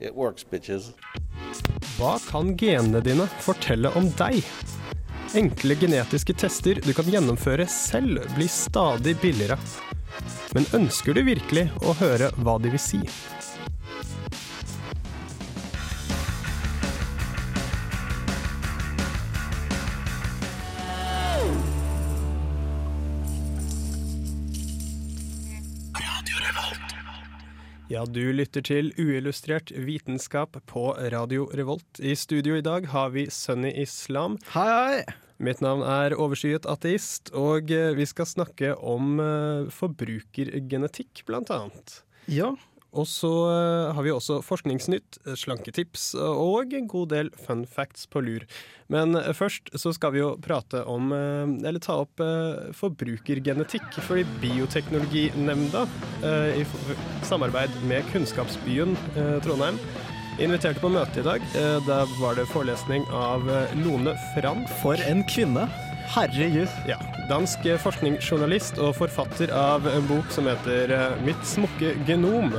it works, bitches. Hva kan genene dine fortelle om deg? Enkle genetiske tester du kan gjennomføre selv, blir stadig billigere. Men ønsker du virkelig å høre hva de vil si? Ja, du lytter til uillustrert vitenskap på Radio Revolt. I studio i dag har vi Sunny Islam. Hei, hei. Mitt navn er overskyet ateist, og eh, vi skal snakke om eh, forbrukergenetikk, blant annet. Ja. Og så eh, har vi også forskningsnytt, eh, slanketips og en god del fun facts på lur. Men eh, først så skal vi jo prate om, eh, eller ta opp eh, forbrukergenetikk. Fordi Bioteknologinemnda, eh, i samarbeid med Kunnskapsbyen eh, Trondheim, inviterte på møte i dag. Eh, Da var det forelesning av eh, Lone Frank. For en kvinne. Herregud. Ja, dansk forskningsjournalist og forfatter av en bok som heter eh, Mitt smukke genom.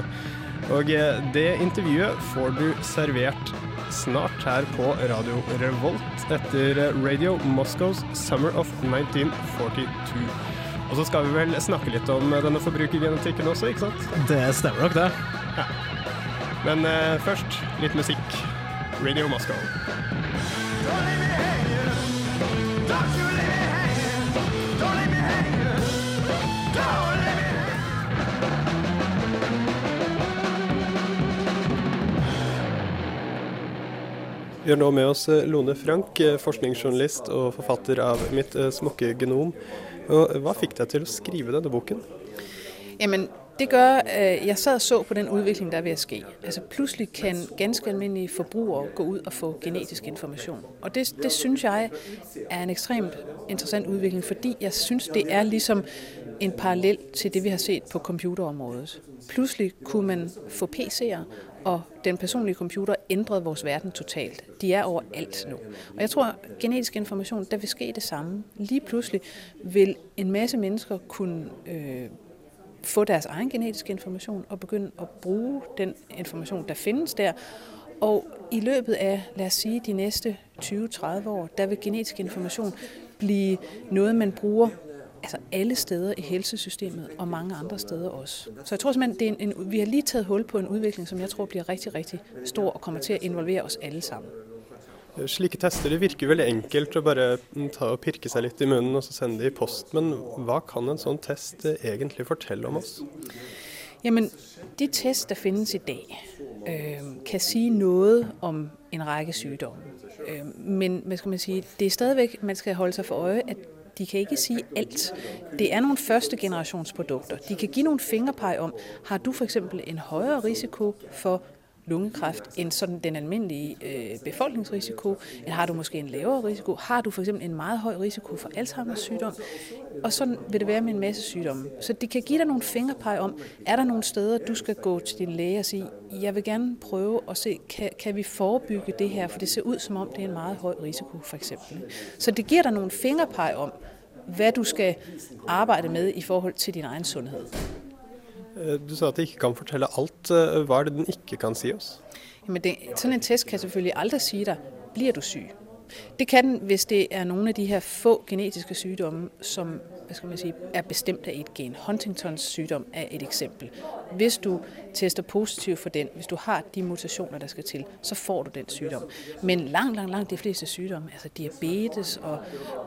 Og eh, det intervjuet får du servert snart her på Radio Revolt etter eh, Radio Moscows Summer of 1942. Og så skal vi vel snakke litt om denne forbrukergenetikken også, ikke sant? Det stemmer nok, det. Men eh, først litt musikk. Radio Moscow. Vi har nå med oss eh, Lone Frank, eh, forskningsjournalist og forfatter av Mitt eh, smukke genom. Og hva fikk deg til å skrive denne boken? Jamen, det gør, øh, jeg sad og så på den udvikling, der er ved at ske. Altså pludselig kan ganske almindelige forbrugere gå ud og få genetisk information. Og det, det synes jeg er en ekstremt interessant udvikling, fordi jeg synes, det er ligesom en parallel til det, vi har set på computerområdet. Pludselig kunne man få PC'er, og den personlige computer ændrede vores verden totalt. De er overalt nu. Og jeg tror, genetisk information, der vil ske det samme. Lige pludselig vil en masse mennesker kunne øh, få deres egen genetiske information og begynde at bruge den information, der findes der. Og i løbet af, lad os sige, de næste 20-30 år, der vil genetisk information blive noget, man bruger altså alle steder i helsesystemet og mange andre steder også. Så jeg tror simpelthen, det er en, en, vi har lige taget hul på en udvikling, som jeg tror bliver rigtig, rigtig stor og kommer til at involvere os alle sammen. Eh, Slike tester det virker veldig enkelt å bare mm, ta og pirke seg litt i munnen og så sende det i post, men hva kan en sånn test eh, egentlig fortelle om oss? Jamen, de test, der findes i dag, øh, kan sige noget om en række sygdomme. Øh, men hvad skal man sige, det er stadigvæk, man skal holde sig for øje, at de kan ikke sige alt. Det er nogle første generations. De kan give nogle fingerpeg om, har du for eksempel en højere risiko for lungekræft end sådan den almindelige øh, befolkningsrisiko, eller har du måske en lavere risiko, har du for eksempel en meget høj risiko for Alzheimer's sygdom, og sådan vil det være med en masse sygdomme. Så det kan give dig nogle fingerpege om, er der nogle steder, du skal gå til din læge og sige, jeg vil gerne prøve at se, kan, kan vi forebygge det her, for det ser ud som om, det er en meget høj risiko for eksempel. Så det giver dig nogle fingerpege om, hvad du skal arbejde med i forhold til din egen sundhed. Eh, Du sa at det ikke kan fortelle alt. Eh, Hva er det den ikke kan si oss? Jamen det, sådan en test kan selvfølgelig aldri si deg blir du syg? Det kan den, hvis det er noen av de her få genetiske sygdomme, som sige, er bestemt av et gen. Huntingtons sygdom er et eksempel. Hvis du tester positiv for den, hvis du har de mutasjoner der skal til, så får du den sygdom. Men langt, langt, langt de fleste sygdomme, altså diabetes og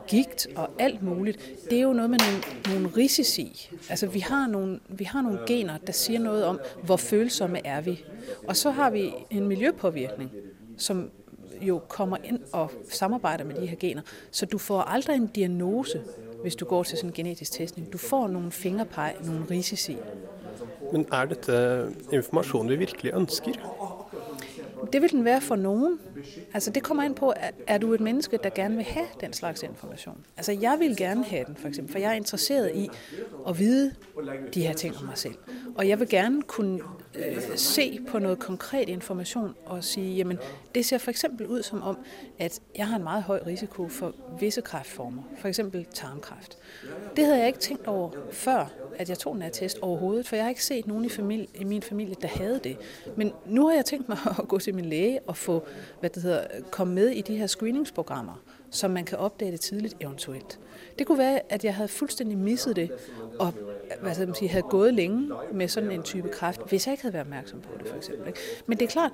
gigt og alt mulig, det er jo noe med noen, noen risici. Altså vi har noen, vi har noen gener, der sier noe om, hvor følsomme er vi. Og så har vi en miljøpåvirkning, som jo kommer ind og samarbejder med de her gener. Så du får aldrig en diagnose, hvis du går til sådan en genetisk testning. Du får nogle fingerpeg, nogle risici. Men er dette informasjon vi virkelig ønsker? Det vil den være for nogen. Altså det kommer an på, er, er du et menneske, der gerne vil have den slags information? Altså jeg vil gerne have den for eksempel, for jeg er interesseret i at vide de her ting om mig selv. Og jeg vil gerne kunne øh, se på noget konkret information og sige, jamen det ser for eksempel ud som om, at jeg har en meget høj risiko for visse kræftformer, for eksempel tarmkræft. Det havde jeg ikke tænkt over før, at jeg tog en attest overhovedet, for jeg har ikke set nogen i, familie, i min familie, der havde det. Men nu har jeg tænkt mig at gå til min læge og få, hvad det hedder, komme med i de her screeningsprogrammer, som man kan opdage det tidligt eventuelt. Det kunne være, at jeg havde fuldstændig misset det, og hvad skal man sige, havde gået længe med sådan en type kræft, hvis jeg ikke havde været opmærksom på det, for eksempel. Ikke? Men det er klart,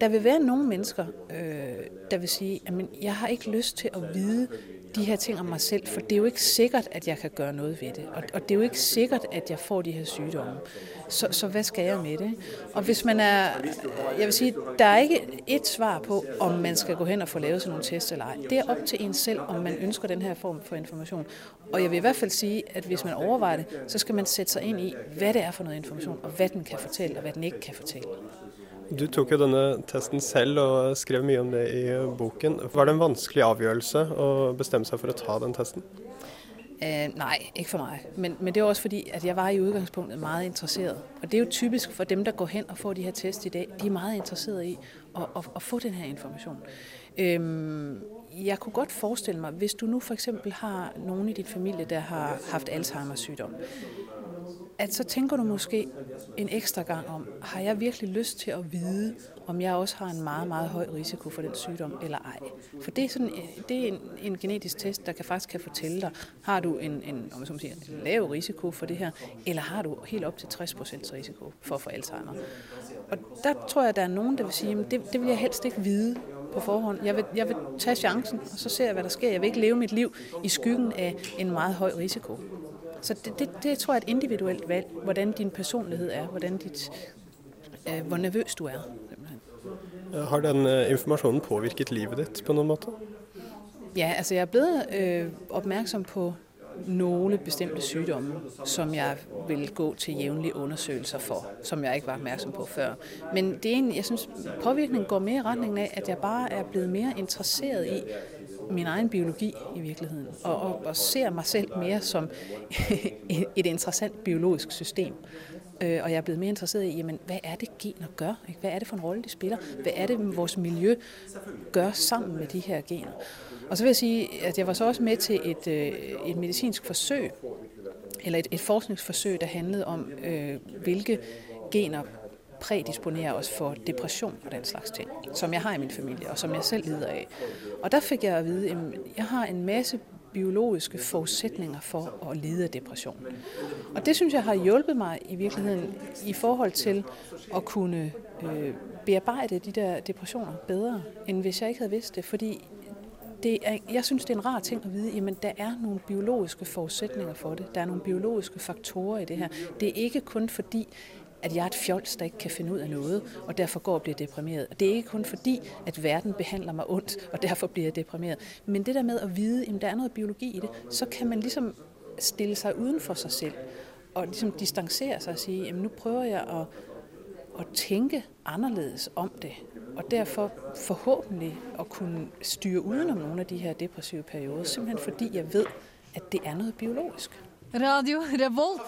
der vil være nogle mennesker, øh, der vil sige, at jeg har ikke lyst til at vide de her ting om mig selv, for det er jo ikke sikkert, at jeg kan gøre noget ved det. Og, og det er jo ikke sikkert, at jeg får de her sygdomme. Så, så hvad skal jeg med det? Og hvis man er, jeg vil sige, der er ikke et svar på, om man skal gå hen og få lavet sådan nogle tests eller ej. Det er op til en selv, om man ønsker den her form for information. Og jeg vil i hvert fald sige, at hvis man overvejer det, så skal man sætte sig ind i, hvad det er for noget information, og hvad den kan fortælle, og hvad den ikke kan fortælle. Du tok jo denne testen selv og skrev mye om det i boken. Var det en vanskelig avgjørelse å bestemme seg for å ta den testen? Eh, nei, ikke for meg. Men, men det er også fordi, at jeg var i utgangspunktet meget interesseret. Og det er jo typisk for dem, der går hen og får de her test i dag. De er meget interessert i å, å, å få denne informasjonen. information. Jeg kunne godt forestille mig, hvis du nu for eksempel har nogen i din familie, der har haft Alzheimer's sygdom, at så tænker du måske en ekstra gang om, har jeg virkelig lyst til at vide, om jeg også har en meget, meget høj risiko for den sygdom eller ej. For det er, sådan, det er en, en genetisk test, der kan faktisk kan fortælle dig, har du en, en, om man siger, en lav risiko for det her, eller har du helt op til 60% risiko for at få Alzheimer. Og der tror jeg, der er nogen, der vil sige, at det, det vil jeg helst ikke vide på forhånd. Jeg vil, jeg vil tage chancen, og så ser jeg, hvad der sker. Jeg vil ikke leve mit liv i skyggen af en meget høj risiko. Så det, det, det tror jeg er et individuelt valg, hvordan din personlighed er, hvordan dit, øh, hvor nervøs du er. Har den uh, informasjonen påvirket livet ditt på noen måte? Ja, altså jeg er blevet øh, opmærksom på nogle bestemte sygdomme, som jeg vil gå til jævnlige undersøgelser for, som jeg ikke var opmærksom på før. Men det er en, jeg synes, påvirkningen går mere i retningen af, at jeg bare er blevet mere interesseret i min egen biologi i virkeligheden, og, og, og ser mig selv mere som et interessant biologisk system. Øh, og jeg er blevet mere interesseret i, jamen, hvad er det gener gør? Ikke? Hvad er det for en rolle, de spiller? Hvad er det, vores miljø gør sammen med de her gener? Og så vil jeg sige, at jeg var så også med til et, øh, et medicinsk forsøg, eller et, et forskningsforsøg, der handlede om, øh, hvilke gener prædisponerer os for depression og den slags ting, som jeg har i min familie, og som jeg selv lider af. Og der fik jeg at vide, at jeg har en masse biologiske forudsætninger for at lide av depresjon. Og det synes jeg har hjulpet meg i virkeligheden i forhold til å kunne bearbeide bearbejde de der depressioner bedre, enn hvis jeg ikke hadde vidst det. Fordi det er, jeg synes, det er en rar ting at vide, at der er noen biologiske forutsetninger for det. Der er noen biologiske faktorer i det her. Det er ikke kun fordi, at jeg er et fjols, der ikke kan finne ut av noe, og derfor går og blir deprimeret. Det er ikke kun fordi, at verden behandler meg ondt, og derfor blir jeg deprimeret. Men det der med å vite at der er noe biologi i det, så kan man liksom stille seg uden for sig selv, og liksom distancere seg og si at nå prøver jeg å, å tenke annerledes om det, og derfor forhåpentlig å kunne styre utenom noen av de her depressive perioder, simpelthen fordi jeg vet at det er noe biologisk. Radio Revolt.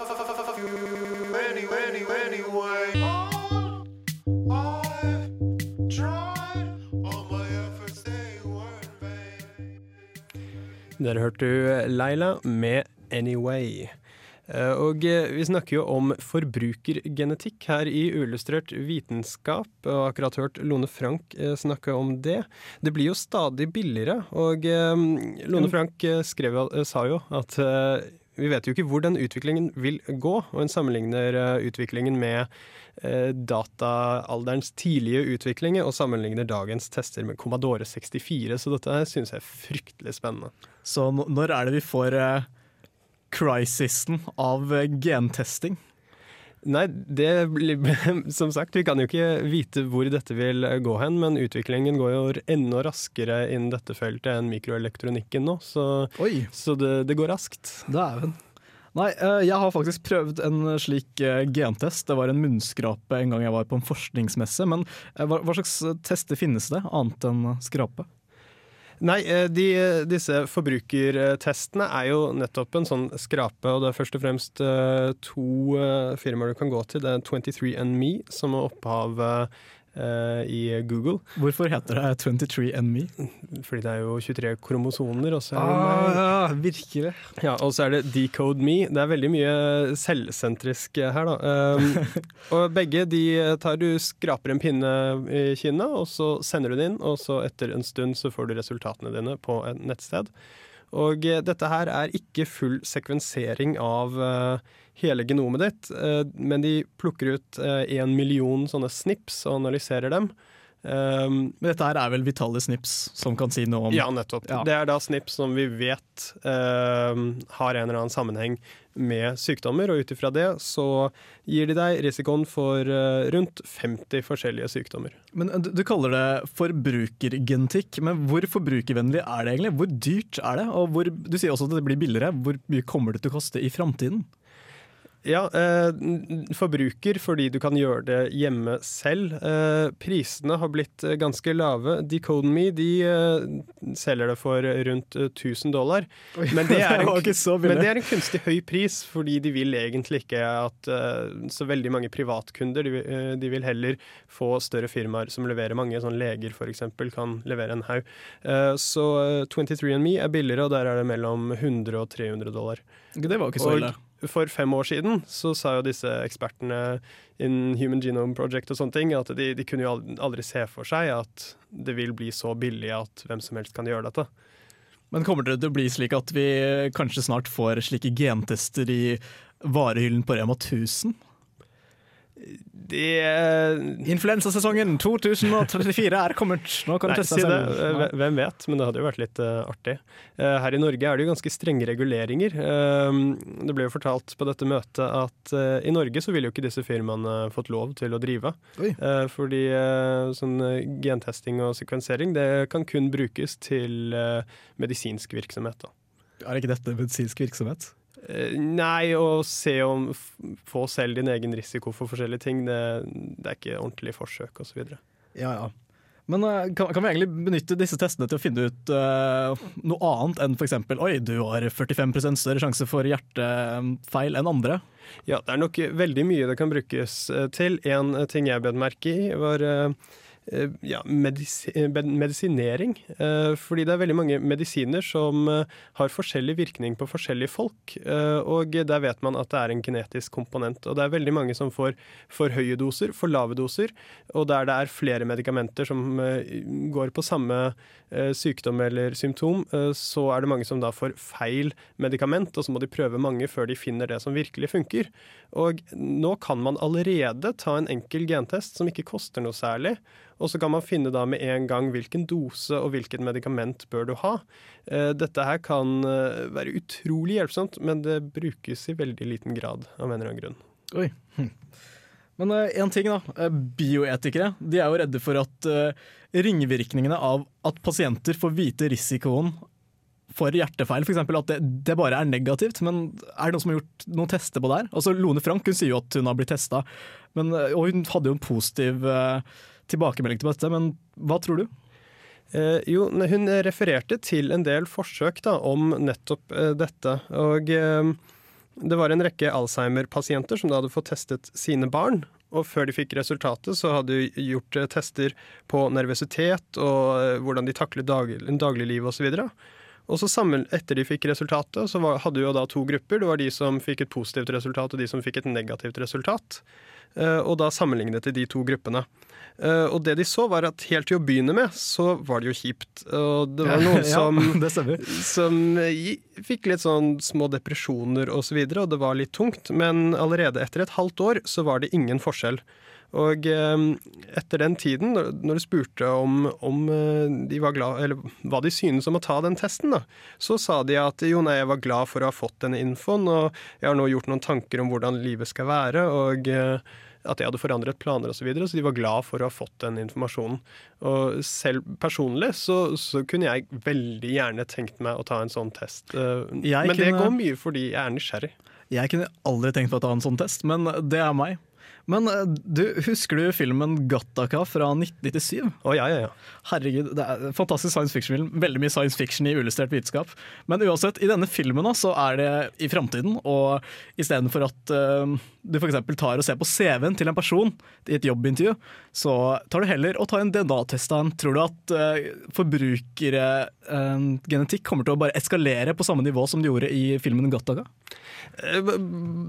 Der hørte du Leila med 'Anyway'. Eh, Og eh, vi snakker jo om forbrukergenetikk her i Uillustrert vitenskap, og akkurat hørt Lone Frank eh, snakke om det. Det blir jo stadig billigere, og Lone Frank skrev, sa jo at vi vet jo ikke hvor den utviklingen vil gå, og en sammenligner eh, utviklingen med eh, dataalderens tidlige utvikling og sammenligner dagens tester med Commodore 64, så dette syns jeg er fryktelig spennende. Så når er det vi får eh, crisisen av gentesting? Nei, det Som sagt, vi kan jo ikke vite hvor dette vil gå hen, men utviklingen går jo enda raskere innen dette feltet enn mikroelektronikken nå, så, så det, det går raskt. dæven. Nei, eh, jeg har faktisk prøvd en slik eh, gentest. Det var en munnskrape en gang jeg var på en forskningsmesse. Men eh, hva, hva slags tester finnes det, annet enn skrape? Nei, eh, de, disse forbrukertestene er jo nettopp en sånn skrape, og det er først og fremst eh, to eh, firmaer du kan gå til. Det er 23andMe, som er opphavet eh, i Google. Hvorfor heter det 23andMe? Fordi det er jo 23 kromosoner. Og så er det. Ah, ja. Ja, og så er det Decode Me. Det er veldig mye selvsentrisk her, da. Um, og begge de tar du skraper en pinne i kinnet, og så sender du det inn, og så etter en stund så får du resultatene dine på et nettsted. Og eh, dette her er ikke full sekvensering av eh, hele genomet ditt, eh, men de plukker ut én million sånne snips og analyserer dem. Um, Men dette her er vel vitale snips som kan si noe om ja, nettopp. Ja. Det er da snips som vi vet eh, har en eller annen sammenheng med sykdommer, og ut ifra det så gir de deg risikoen for uh, rundt 50 forskjellige sykdommer. Men du, du kaller det forbrukergenetikk, men hvor forbrukervennlig er det egentlig? Hvor dyrt er det? Og hvor, du sier også at det blir billigere. Hvor mye kommer det til å koste i framtiden? Ja, eh, forbruker fordi du kan gjøre det hjemme selv. Eh, prisene har blitt eh, ganske lave. DecodeMe de selger det for rundt eh, 1000 dollar. Men det, en, men det er en kunstig høy pris, fordi de vil egentlig ikke at så veldig mange privatkunder de, de vil heller få større firmaer som leverer mange, sånn leger f.eks. kan levere en haug. Eh, så eh, 23andMe er billigere, og der er det mellom 100 og 300 dollar. Det var ikke så Og ille. For fem år siden så sa jo disse ekspertene innen Human Genome Project og sånne ting at de, de kunne jo aldri, se for seg at det vil bli så billig at hvem som helst kan gjøre dette. Men kommer det til å bli slik at vi kanskje snart får slike gentester i varehyllen på Rema 1000? Det Influensasesongen 2034 er kommet! Nå kan du teste si det. Eh, Hvem vet, men det hadde jo vært litt uh, artig. Uh, her i Norge er det jo ganske strenge reguleringer. Uh, det ble jo fortalt på dette møtet at i Norge så ville jo ikke disse firmaene fått lov til å drive. Fordi sånn gentesting og sekvensering det kan kun brukes til medisinsk virksomhet. da. Er ikke dette medisinsk virksomhet? Eh, Nei, å se om få selv din egen risiko for forskjellige ting, det, det er ikke ordentlig forsøk osv. Ja, ja. Men eh, kan, kan vi egentlig benytte disse testene til å finne ut uh, noe annet enn f.eks.: Oi, du har 45 større sjanse for hjertefeil enn andre. Ja, det er nok veldig mye det kan brukes til. En ting jeg bet merke i, var eh, ja, medis eh, medisinering. Eh, Fordi det er veldig mange medisiner som eh, har forskjellig virkning på forskjellige folk. eh, Og der vet man at det er en genetisk komponent. Og det er veldig mange som får for høye doser, for lave doser. Og der det er flere medikamenter som eh, går på samme eh, sykdom eller symptom, eh, så er det mange som da får feil medikament, og så må de prøve mange før de finner det som virkelig funker. Og nå kan man allerede ta en enkel gentest som ikke koster noe særlig, og så kan man finne da med en gang hvilken dose og hvilket medikament bør du ha. Eh, Dette her kan eh, være utrolig hjelpsomt, men det brukes i veldig liten grad av en eller annen grunn. Oi. Hm. Men én ting, da. Eh, Bioetikere de er jo redde for at eh, ringvirkningene av at pasienter får vite risikoen for hjertefeil, f.eks. at det, det bare er negativt. Men er det noen som har gjort noen tester på det her? Altså Lone Frank hun sier jo at hun har blitt testa, og hun hadde jo en positiv eh, tilbakemelding til dette. Men hva tror du? Eh, jo, hun refererte til en del forsøk da, om nettopp eh, dette. Og eh, det var en rekke Alzheimer-pasienter som da hadde fått testet sine barn. Og før de fikk resultatet, så hadde de gjort eh, tester på nervøsitet og eh, hvordan de taklet dag dagliglivet osv. Og så sammen, etter de fikk resultatet, så var, hadde vi jo da to grupper. Det var de som fikk et positivt resultat, og de som fikk et negativt resultat. Eh, og da sammenlignet de de to gruppene. Eh, og det de så, var at helt til å begynne med, så var det jo kjipt. Og det var noen som, ja, det som fikk litt sånn små depresjoner og så videre, og det var litt tungt. Men allerede etter et halvt år så var det ingen forskjell. Og eh, etter den tiden, når du spurte om, om eh, de var glad, eller hva de synes om å ta den testen, da, så sa de at jo, nei, jeg var glad for å ha fått denne infoen, og jeg har nå gjort noen tanker om hvordan livet skal være, og eh, at jeg hadde forandret planer osv., så, videre, så de var glad for å ha fått den informasjonen. Og selv personlig så, så kunne jeg veldig gjerne tenkt meg å ta en sånn test. eh, Jeg Men det går mye fordi jeg er nysgjerrig. Jeg kunne aldri tenkt på å ta en sånn test, men det er meg. Men eh, du, husker du filmen Gattaca fra 1997? Å ja, ja, ja. Herregud, det er en fantastisk science fiction-film. Veldig mye science fiction i ulystert vitenskap. Men uansett, i denne filmen så er det i framtiden, og istedenfor at uh, du f.eks. tar og ser på CV-en til en person i et jobbintervju, så tar du heller og tar en DNA-test av en. Tror du at uh, forbrukergenetikk kommer til å bare eskalere på samme nivå som de gjorde i filmen Gattaca? Eh,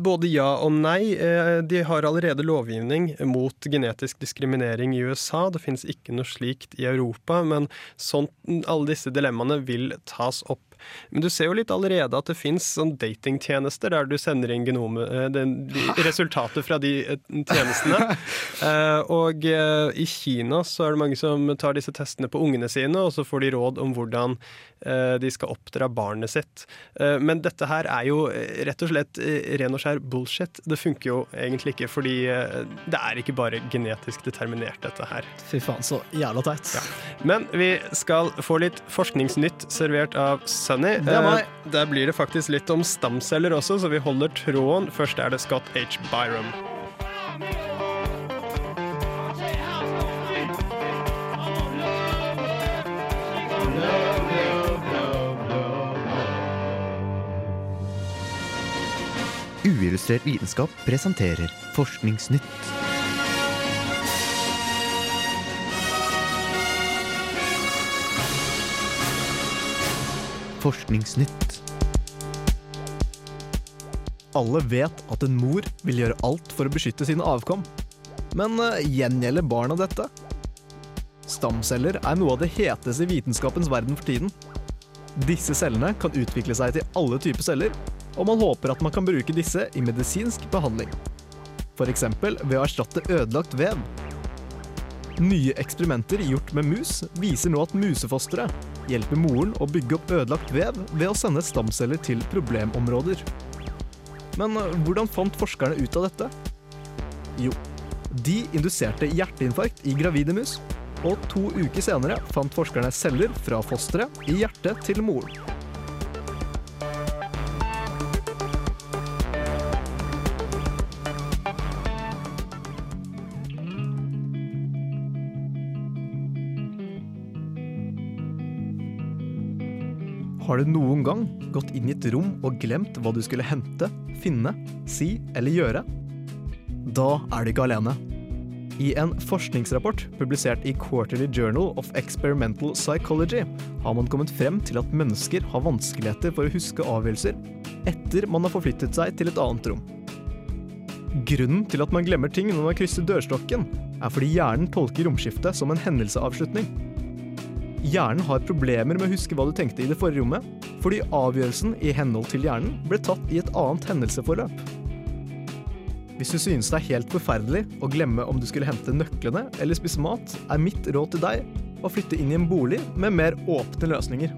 Både ja og nei. Eh, De har allerede lovgivning mot genetisk diskriminering i USA. Det finnes ikke noe slikt i Europa, men sånn, alle disse dilemmaene vil tas opp. Men du ser jo litt allerede at det fins sånn datingtjenester der du sender inn genomet, eh, den, de, resultatet fra de eh, tjenestene. Eh, og i Kina så er det mange som tar disse testene på ungene sine, og så får de råd om hvordan de skal oppdra barnet sitt. Eh, men dette her er jo eh, rett og slett eh, ren og skjær bullshit. Det funker jo egentlig ikke, fordi eh, det er ikke bare genetisk determinert, dette her. Fy faen, så jævla teit. Men vi skal få litt forskningsnytt servert av Sunny. Er. Eh, Der blir det faktisk litt om stamceller også, så vi holder tråden. Først er det Scott H. Byram. Uillustrert vitenskap presenterer Forskningsnytt. Forskningsnytt. Alle vet at en mor vil gjøre alt for å beskytte sine avkom. Men uh, gjengjelder barna dette? Stamceller er noe av det heteste i vitenskapens verden for tiden. Disse cellene kan utvikle seg til alle typer celler, og man håper at man kan bruke disse i medisinsk behandling. F.eks. ved å erstatte ødelagt vev. Nye eksperimenter gjort med mus viser nå at musefostre hjelper moren å bygge opp ødelagt vev ved å sende stamceller til problemområder. Men hvordan fant forskerne ut av dette? Jo, de induserte hjerteinfarkt i gravide mus, og to uker senere fant forskerne celler fra fosteret i hjertet til moren. Har du noen gang gått inn i et rom og glemt hva du skulle hente, finne, si eller gjøre? Da er du ikke alene. I en forskningsrapport publisert i Quarterly Journal of Experimental Psychology har man kommet frem til at mennesker har vanskeligheter for å huske avgjørelser etter man har forflyttet seg til et annet rom. Grunnen til at man glemmer ting når man krysser dørstokken, er fordi hjernen tolker romskiftet som en hendelseavslutning. Hjernen har problemer med å huske hva du tenkte i det forrige rommet, fordi avgjørelsen i henhold til hjernen ble tatt i et annet hendelseforløp. Hvis du synes det er helt forferdelig å glemme om du skulle hente nøklene eller spise mat, er mitt råd til deg å flytte inn i en bolig med mer åpne løsninger.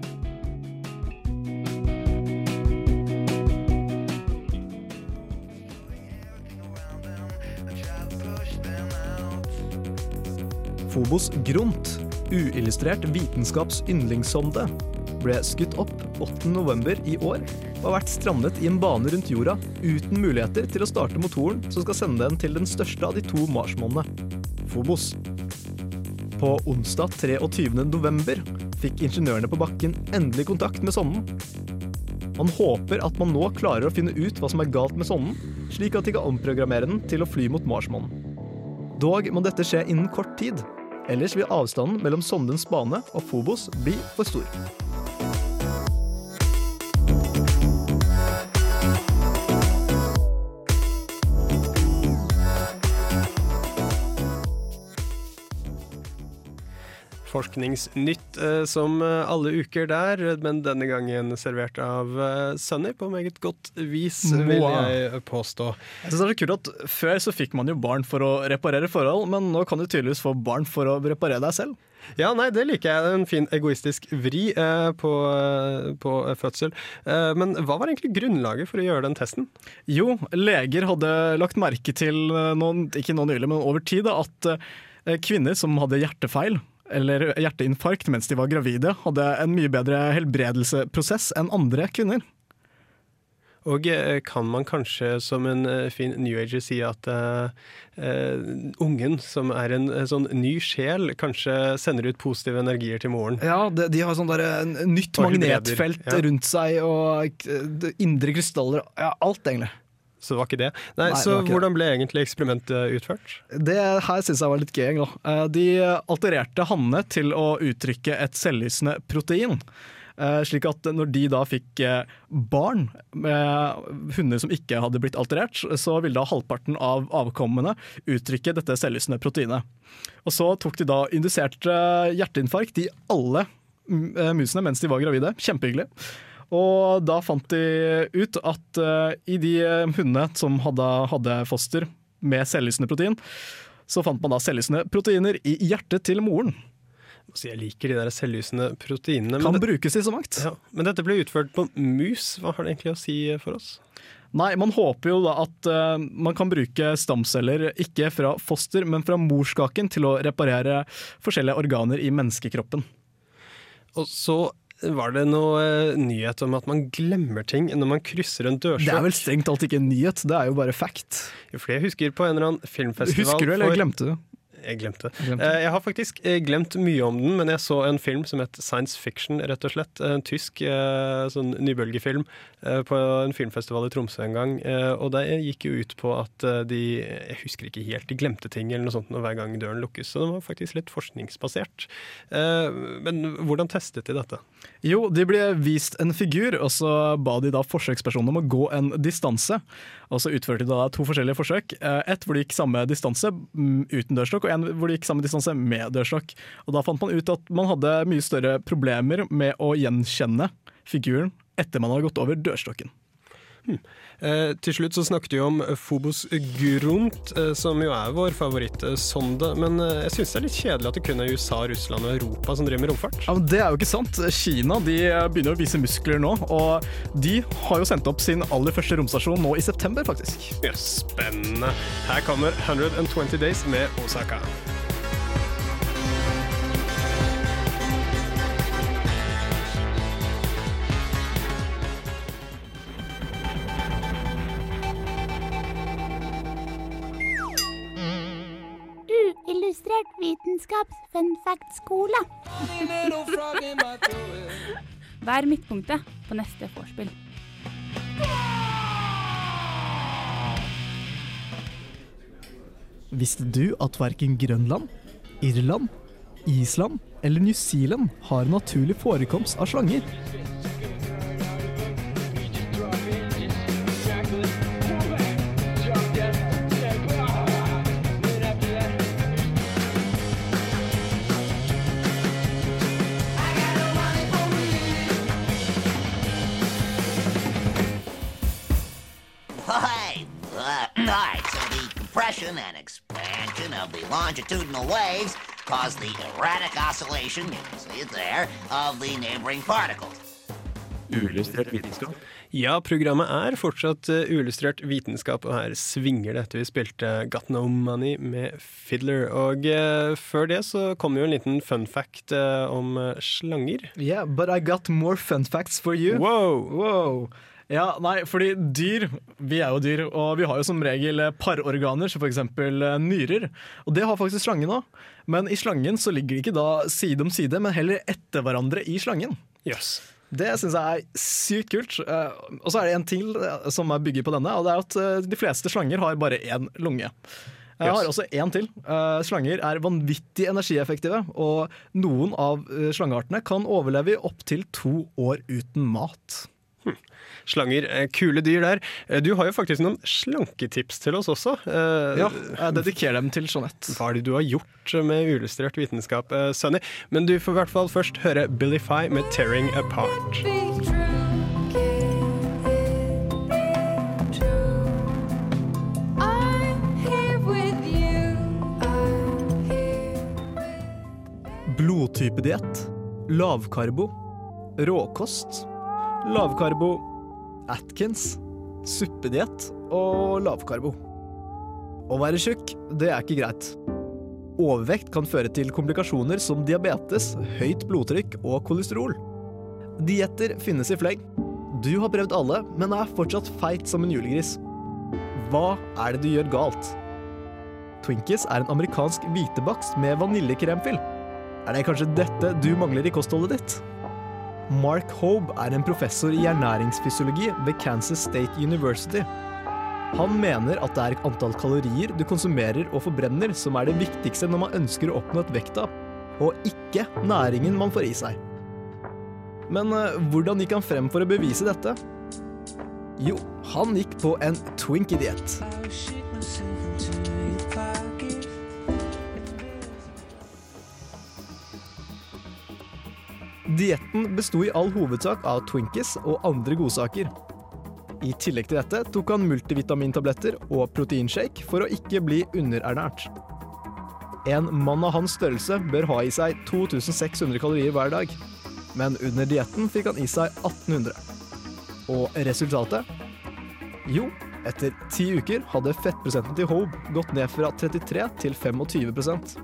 Fobos Grunt, uillustrert vitenskapsyndlingssonde, ble skutt opp 8.11. i år og har vært strandet i en bane rundt jorda uten muligheter til å starte motoren som skal sende den til den største av de to marsmånene, Fobos. På onsdag 23.11. fikk ingeniørene på bakken endelig kontakt med sonden. Man håper at man nå klarer å finne ut hva som er galt med sonden, slik at de kan omprogrammere den til å fly mot Marsmånen. Dog må dette skje innen kort tid, ellers vil avstanden mellom sondens bane og Phobos bli for stor. Forskningsnytt eh, som eh, alle uker der, men denne gangen servert av eh, Sunny på meget godt vis, vil jeg påstå. Jeg synes det er kult at Før så fikk man jo barn for å reparere forhold, men nå kan du tydeligvis få barn for å reparere deg selv. Ja, nei, det liker jeg. En fin egoistisk vri eh, på, på fødsel. Eh, men hva var egentlig grunnlaget for å gjøre den testen? Jo, leger hadde lagt merke til, noen, ikke nå nylig, men over tid, da, at eh, kvinner som hadde hjertefeil, eller hjerteinfarkt mens de var gravide, hadde en mye bedre helbredelsesprosess enn andre kvinner. Og eh, kan man kanskje som en eh, fin new ager si at uh, ungen, som er en sånn ny sjel, kanskje sender ut positive energier til moren? Ja, de, de har sånn der, nytt magnetfelt ja. rundt seg og indre krystaller. Ja, alt, egentlig. Så det var ikke det. Nei, Nei, så det hvordan ble egentlig eksperimentet utført? Det her syns jeg var litt gøy. Da. Eh, De altererte hannene til å uttrykke et selvlysende protein. Eh, Slik at når de da fikk eh, barn med hunder som ikke hadde blitt alterert, så ville da halvparten av avkommene uttrykke dette selvlysende proteinet. Og så tok de da indusert eh, hjerteinfarkt i alle mm, eh, musene mens de var gravide. Kjempehyggelig. Og da fant de ut at eh, i de eh, hundene som hadde, hadde foster med selvlysende protein, så fant man da selvlysende proteiner i hjertet til moren. Så jeg liker de der selvlysende proteinene. Kan det, brukes i så mangt. ja, men dette ble utført på mus. Hva har det egentlig å si for oss? Nei, man håper jo da at uh, man kan bruke stamceller ikke fra foster, men fra morskaken til å reparere forskjellige organer i menneskekroppen. Og så var det noe eh, nyhet om at man glemmer ting når man krysser en Det er vel strengt talt ikke en nyhet, det er jo bare fact. For jeg husker på en eller annen filmfestival Husker du, eller for- glemte du? Jeg glemte. Glemte. Eh, Jeg har faktisk eh, glemt mye om den, men jeg så en film som het Science Fiction, rett og slett. En tysk eh, sånn nybølgefilm på en filmfestival i Tromsø en gang. Og det gikk jo ut på at de Jeg husker ikke helt, de glemte ting eller noe sånt når hver gang døren lukkes. Så det var faktisk litt forskningsbasert. Men hvordan testet de dette? Jo, de ble vist en figur, og så ba de da forsøkspersonen om å gå en distanse. Og så utførte de da to forskjellige forsøk. Ett hvor de gikk samme distanse mm, uten dørstokk, og en hvor det gikk samme distanse med dørstokk. Og da fant man ut at man hadde mye større problemer med å gjenkjenne figuren etter man hadde gått over dørstokken. Eh, til slutt så snakket vi om Phobos Grunt, eh, som jo er vår favorittsonde. Men eh, jeg syns det er litt kjedelig at det kun er USA, Russland og Europa som driver med romfart. Ja, men Det er jo ikke sant. Kina de begynner å vise muskler nå, og de har jo sendt opp sin aller første romstasjon nå i september, faktisk. Ja, spennende. Her kommer 120 Days med Osaka. Vitenskaps fun fact-skole. Vær midtpunktet på neste vorspiel. Visste du at verken Grønland, Irland, Island eller New Zealand har naturlig forekomst av slanger? Longitudinal waves cause the erratic oscillation, you can see it there, of the neighboring particles. Uillustrert vitenskap. Ja, programmet er fortsatt uh, uillustrert vitenskap, og her svinger det etter vi spilte Got No Money med Fiddler. Og uh, før det så kom jo en liten fun fact uh, om slanger. Yeah, but I got more fun facts for you. Wow! Wow. Ja, nei, fordi dyr, vi er jo dyr, og vi har jo som regel eh, parorganer, som f.eks. nyrer. Og det har faktisk slangen òg. Men i slangen så ligger de ikke da side om side, men heller etter hverandre i slangen. Yes. Det syns jeg er sykt kult. Eh, Og så er det en til eh, som er bygget på denne, og det er at eh, de fleste slanger har bare én lunge. Jeg har også én til. Eh, Slanger er vanvittig energieffektive, og noen av eh, slangeartene kan overleve i opptil to år uten mat. Slanger, eh, kule dyr der. Eh, Du har jo faktisk noen slanketips til oss også. Eh, Ja, jeg dedikerer dem til Jeanette. Hva er det du har gjort med uillustrert vitenskap, Sunny? Men du får i hvert fall først høre Billy Fye med 'Tearing Apart'. Blodtypediett, lavkarbo, råkost, lavkarbo, Atkins, suppediett og lavkarbo. Å være tjukk, det er ikke greit. Overvekt kan føre til komplikasjoner som diabetes, høyt blodtrykk og kolesterol. Dietter finnes i fleng. Du har prøvd alle, men er fortsatt feit som en julegris. Hva er det du gjør galt? Twinkies er en amerikansk hvitebakst med vaniljekremfyll. Er det kanskje dette du mangler i kostholdet ditt? Mark Hobe er en professor i ernæringsfysiologi ved Kansas State University. Han mener at det er antall kalorier du konsumerer og forbrenner som er det viktigste når man ønsker å oppnå et vekttap, og ikke næringen man får i seg. Men eh, hvordan gikk han frem for å bevise dette? Jo, han gikk på en Twinkie-diett. Dietten besto i all hovedsak av Twinkies og andre godsaker. I tillegg til dette tok han multivitamintabletter og proteinshake for å ikke bli underernært. En mann av hans størrelse bør ha i seg 2600 kalorier hver dag, men under dietten fikk han i seg 1800. Og resultatet? Jo, etter ti uker hadde fettprosenten til Hobe gått ned fra 33 til 25%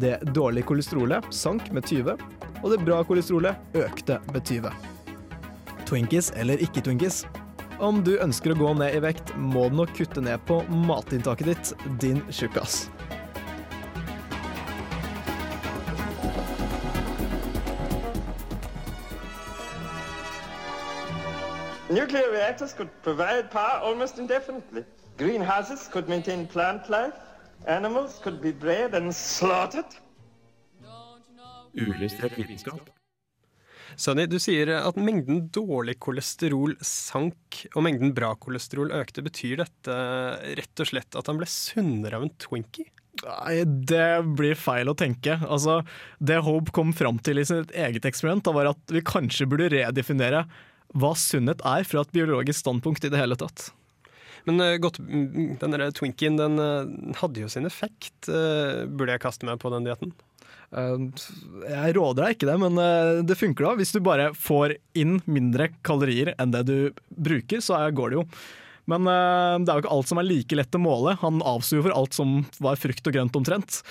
Det dårlige kolesterolet sank med 20, og det bra kolesterolet økte med 20. Twinkies eller ikke Twinkies? Om du ønsker å gå ned i vekt, må du nok kutte ned på matinntaket ditt, din tjukkas. Nuclear reactors could provide power almost indefinitely. Greenhouses could maintain plant life. Animals could be bred and slaughtered. Uillustrert vitenskap. Sunny, du sier at mengden dårlig kolesterol sank, og mengden bra kolesterol økte. Betyr dette rett og slett at han ble sunnere av en Twinkie? Nei, det blir feil å tenke. Altså, det Hope kom fram til i sitt eget eksperiment, da, var at vi kanskje burde redefinere hva sunnhet er fra et biologisk standpunkt i det hele tatt. Men uh, godt, mm, den Twinkien den uh, hadde jo sin effekt. Uh, burde jeg kaste meg på den dietten? Jeg råder deg ikke det, men det funker da. Hvis du bare får inn mindre kalorier enn det du bruker, så går det jo. Men det er jo ikke alt som er like lett å måle. Han avsto jo for alt som var frukt og grønt omtrent.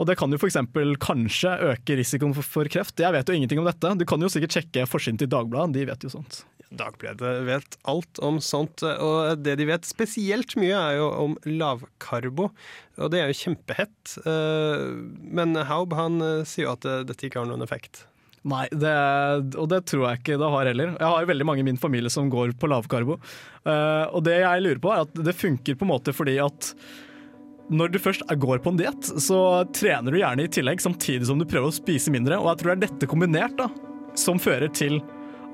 Og det kan jo f.eks. kanskje øke risikoen for kreft. Jeg vet jo ingenting om dette. Du kan jo sikkert sjekke forsiden til Dagbladet, de vet jo sånt. Dagbladet vet alt om sånt, og det de vet spesielt mye, er jo om lavkarbo. Og det er jo kjempehett. Men Haub han sier jo at dette ikke har noen effekt. Nei, det, og det tror jeg ikke det har heller. Jeg har veldig mange i min familie som går på lavkarbo. Og det jeg lurer på, er at det funker på en måte fordi at når du først går på en diett, så trener du gjerne i tillegg, samtidig som du prøver å spise mindre. Og jeg tror det er dette kombinert da, som fører til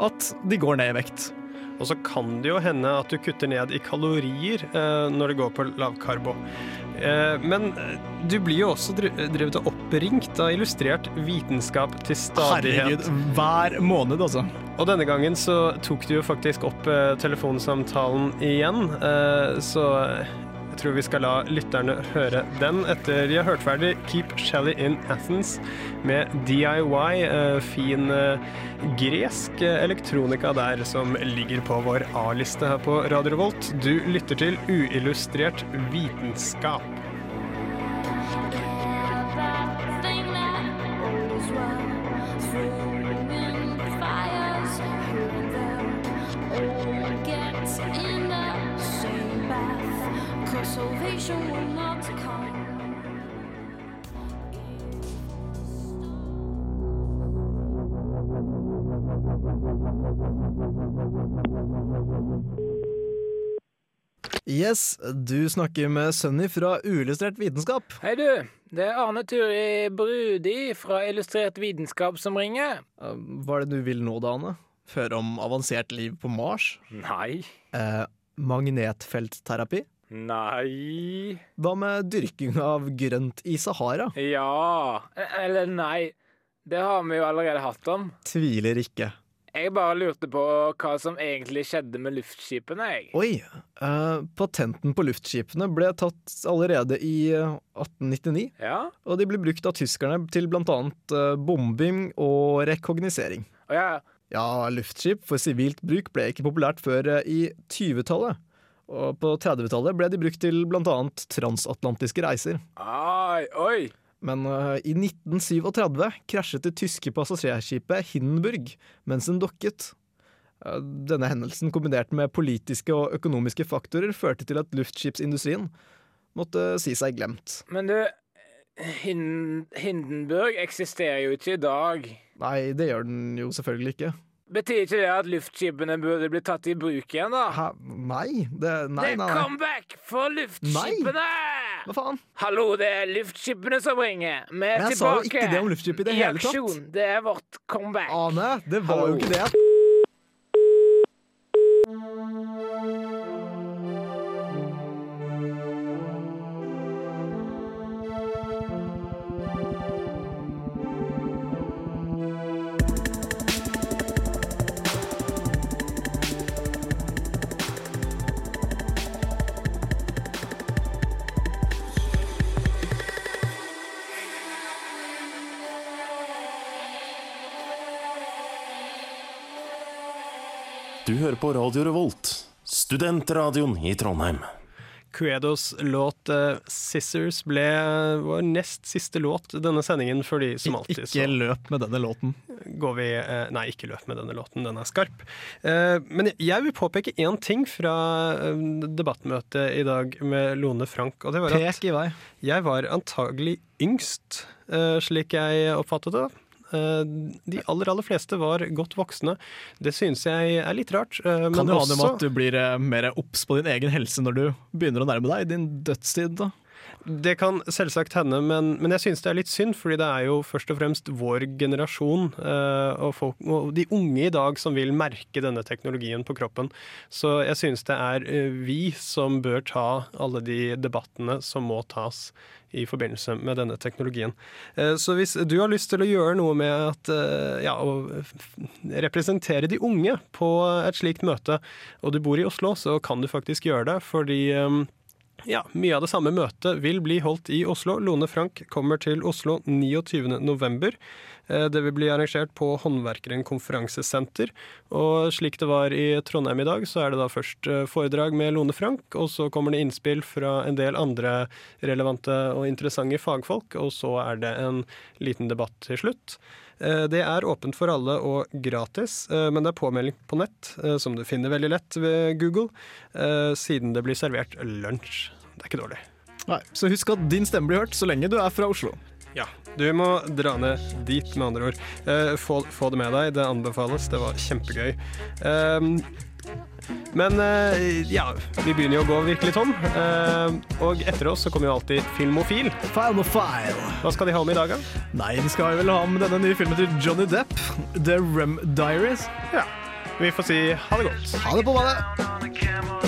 at de går ned i vekt. Og så kan det jo hende at du kutter ned i kalorier eh, når det går på lavkarbo. Eh, men du blir jo også drevet og oppringt av illustrert vitenskap til stadighet. Herregud, hver måned, altså. Og denne gangen så tok du jo faktisk opp eh, telefonsamtalen igjen, eh, så tror vi skal la lytterne høre den etter de har hørt ferdig Keep Shelly in Athens med DIY, eh, fin eh, gresk elektronika der som ligger på vår A-liste her på Radio Revolt. Du lytter til uillustrert vitenskap. Yes, du snakker med Sunny fra Uillustrert vitenskap. Hei, du. Det er Arne Turi Brudi fra Illustrert vitenskap som ringer. Hva er det du vil nå, da, Arne? Høre om avansert liv på Mars? Nei. Eh, magnetfeltterapi? Nei. Hva med dyrking av grønt i Sahara? Ja. Eller nei. Det har vi jo allerede hatt om. Tviler ikke. Jeg bare lurte på hva som egentlig skjedde med luftskipene, jeg. Oi. Uh, patenten på luftskipene ble tatt allerede i 1899. Ja? Og de ble brukt av tyskerne til blant annet uh, bombing og rekognosering. Oh, ja. ja, luftskip for sivilt bruk ble ikke populært før uh, i 20-tallet. Og på 30-tallet ble de brukt til blant annet transatlantiske reiser. Ai, oi! Men uh, i 1937 krasjet det tyske passasjerskipet Hindenburg mens den dokket. Eh, Denne hendelsen, kombinert med politiske og økonomiske faktorer, førte til at luftskipsindustrien måtte si seg glemt. Men du, Hindenburg eksisterer jo ikke i dag. Nei, det gjør den jo selvfølgelig ikke. Betyr ikke det at luftskipene burde bli tatt i bruk igjen, da? Hæ? Nei, det Nei, det er nei. nei. comeback for luftskipene! Hva faen? Hallo, det er luftskipene som ringer. Vi er Men jeg sa jo ikke det om luftskip i det hele tatt. aksjon. Det er vårt comeback. Ane, det var jo Hallo. ikke det. Hører på Radio Revolt, studentradioen i Trondheim. Quedos låt uh, 'Scissors' ble vår nest siste låt denne sendingen, fordi som alltid Ikke løp med denne låten. går vi uh, Nei, ikke løp med denne låten, den er skarp. Uh, men jeg vil påpeke én ting fra eh, debattmøtet i dag med Lone Frank, og det var at Pek i vei. jeg var antagelig yngst, eh, slik jeg oppfattet det. Eh, De aller aller fleste var godt voksne. Det synes jeg er litt rart. eh, Kan det også... ha det med at du blir eh, mer obs på din egen helse når du begynner å nærme deg din dødstid. da. Det kan selvsagt hende, men, men jeg synes det er litt synd, fordi det er jo først og fremst vår generasjon eh, og, folk, og de unge i dag som vil merke denne teknologien på kroppen. Så jeg synes det er eh, vi som bør ta alle de debattene som må tas i forbindelse med denne teknologien. Eh, Så hvis du har lyst til å gjøre noe med at, ja, å representere de unge på et slikt møte, og du bor i Oslo, så kan du faktisk gjøre det, fordi ja, mye av det samme møtet vil bli holdt i Oslo. Lone Frank kommer til Oslo 29. Eh, Det vil bli arrangert på Håndverkeren konferansesenter. Og slik det var i Trondheim i dag, så er det da først eh, foredrag med Lone Frank, og så kommer det innspill fra en del andre relevante og interessante fagfolk, og så er det en liten debatt til slutt. Eh, Det er åpent for alle og gratis, men det er påmelding på nett, som du finner veldig lett ved Google, siden det blir servert lunsj. Det er ikke dårlig. Nei, Så husk at din stemme blir hørt så lenge du er fra Oslo. Ja, du må dra ned dit, med andre ord. Eh, få, få det med deg, det anbefales. Det var kjempegøy. Eh, men eh, ja, vi begynner jo å gå virkelig tom. Eh, og etter oss så kommer jo alltid Filmofil. Filmofile. Hva skal de ha med i dag, da? Nei, de skal vel ha med denne nye filmen til Johnny Depp, The Rem Diaries. Ja. Vi får si ha det godt. Ha det på badet.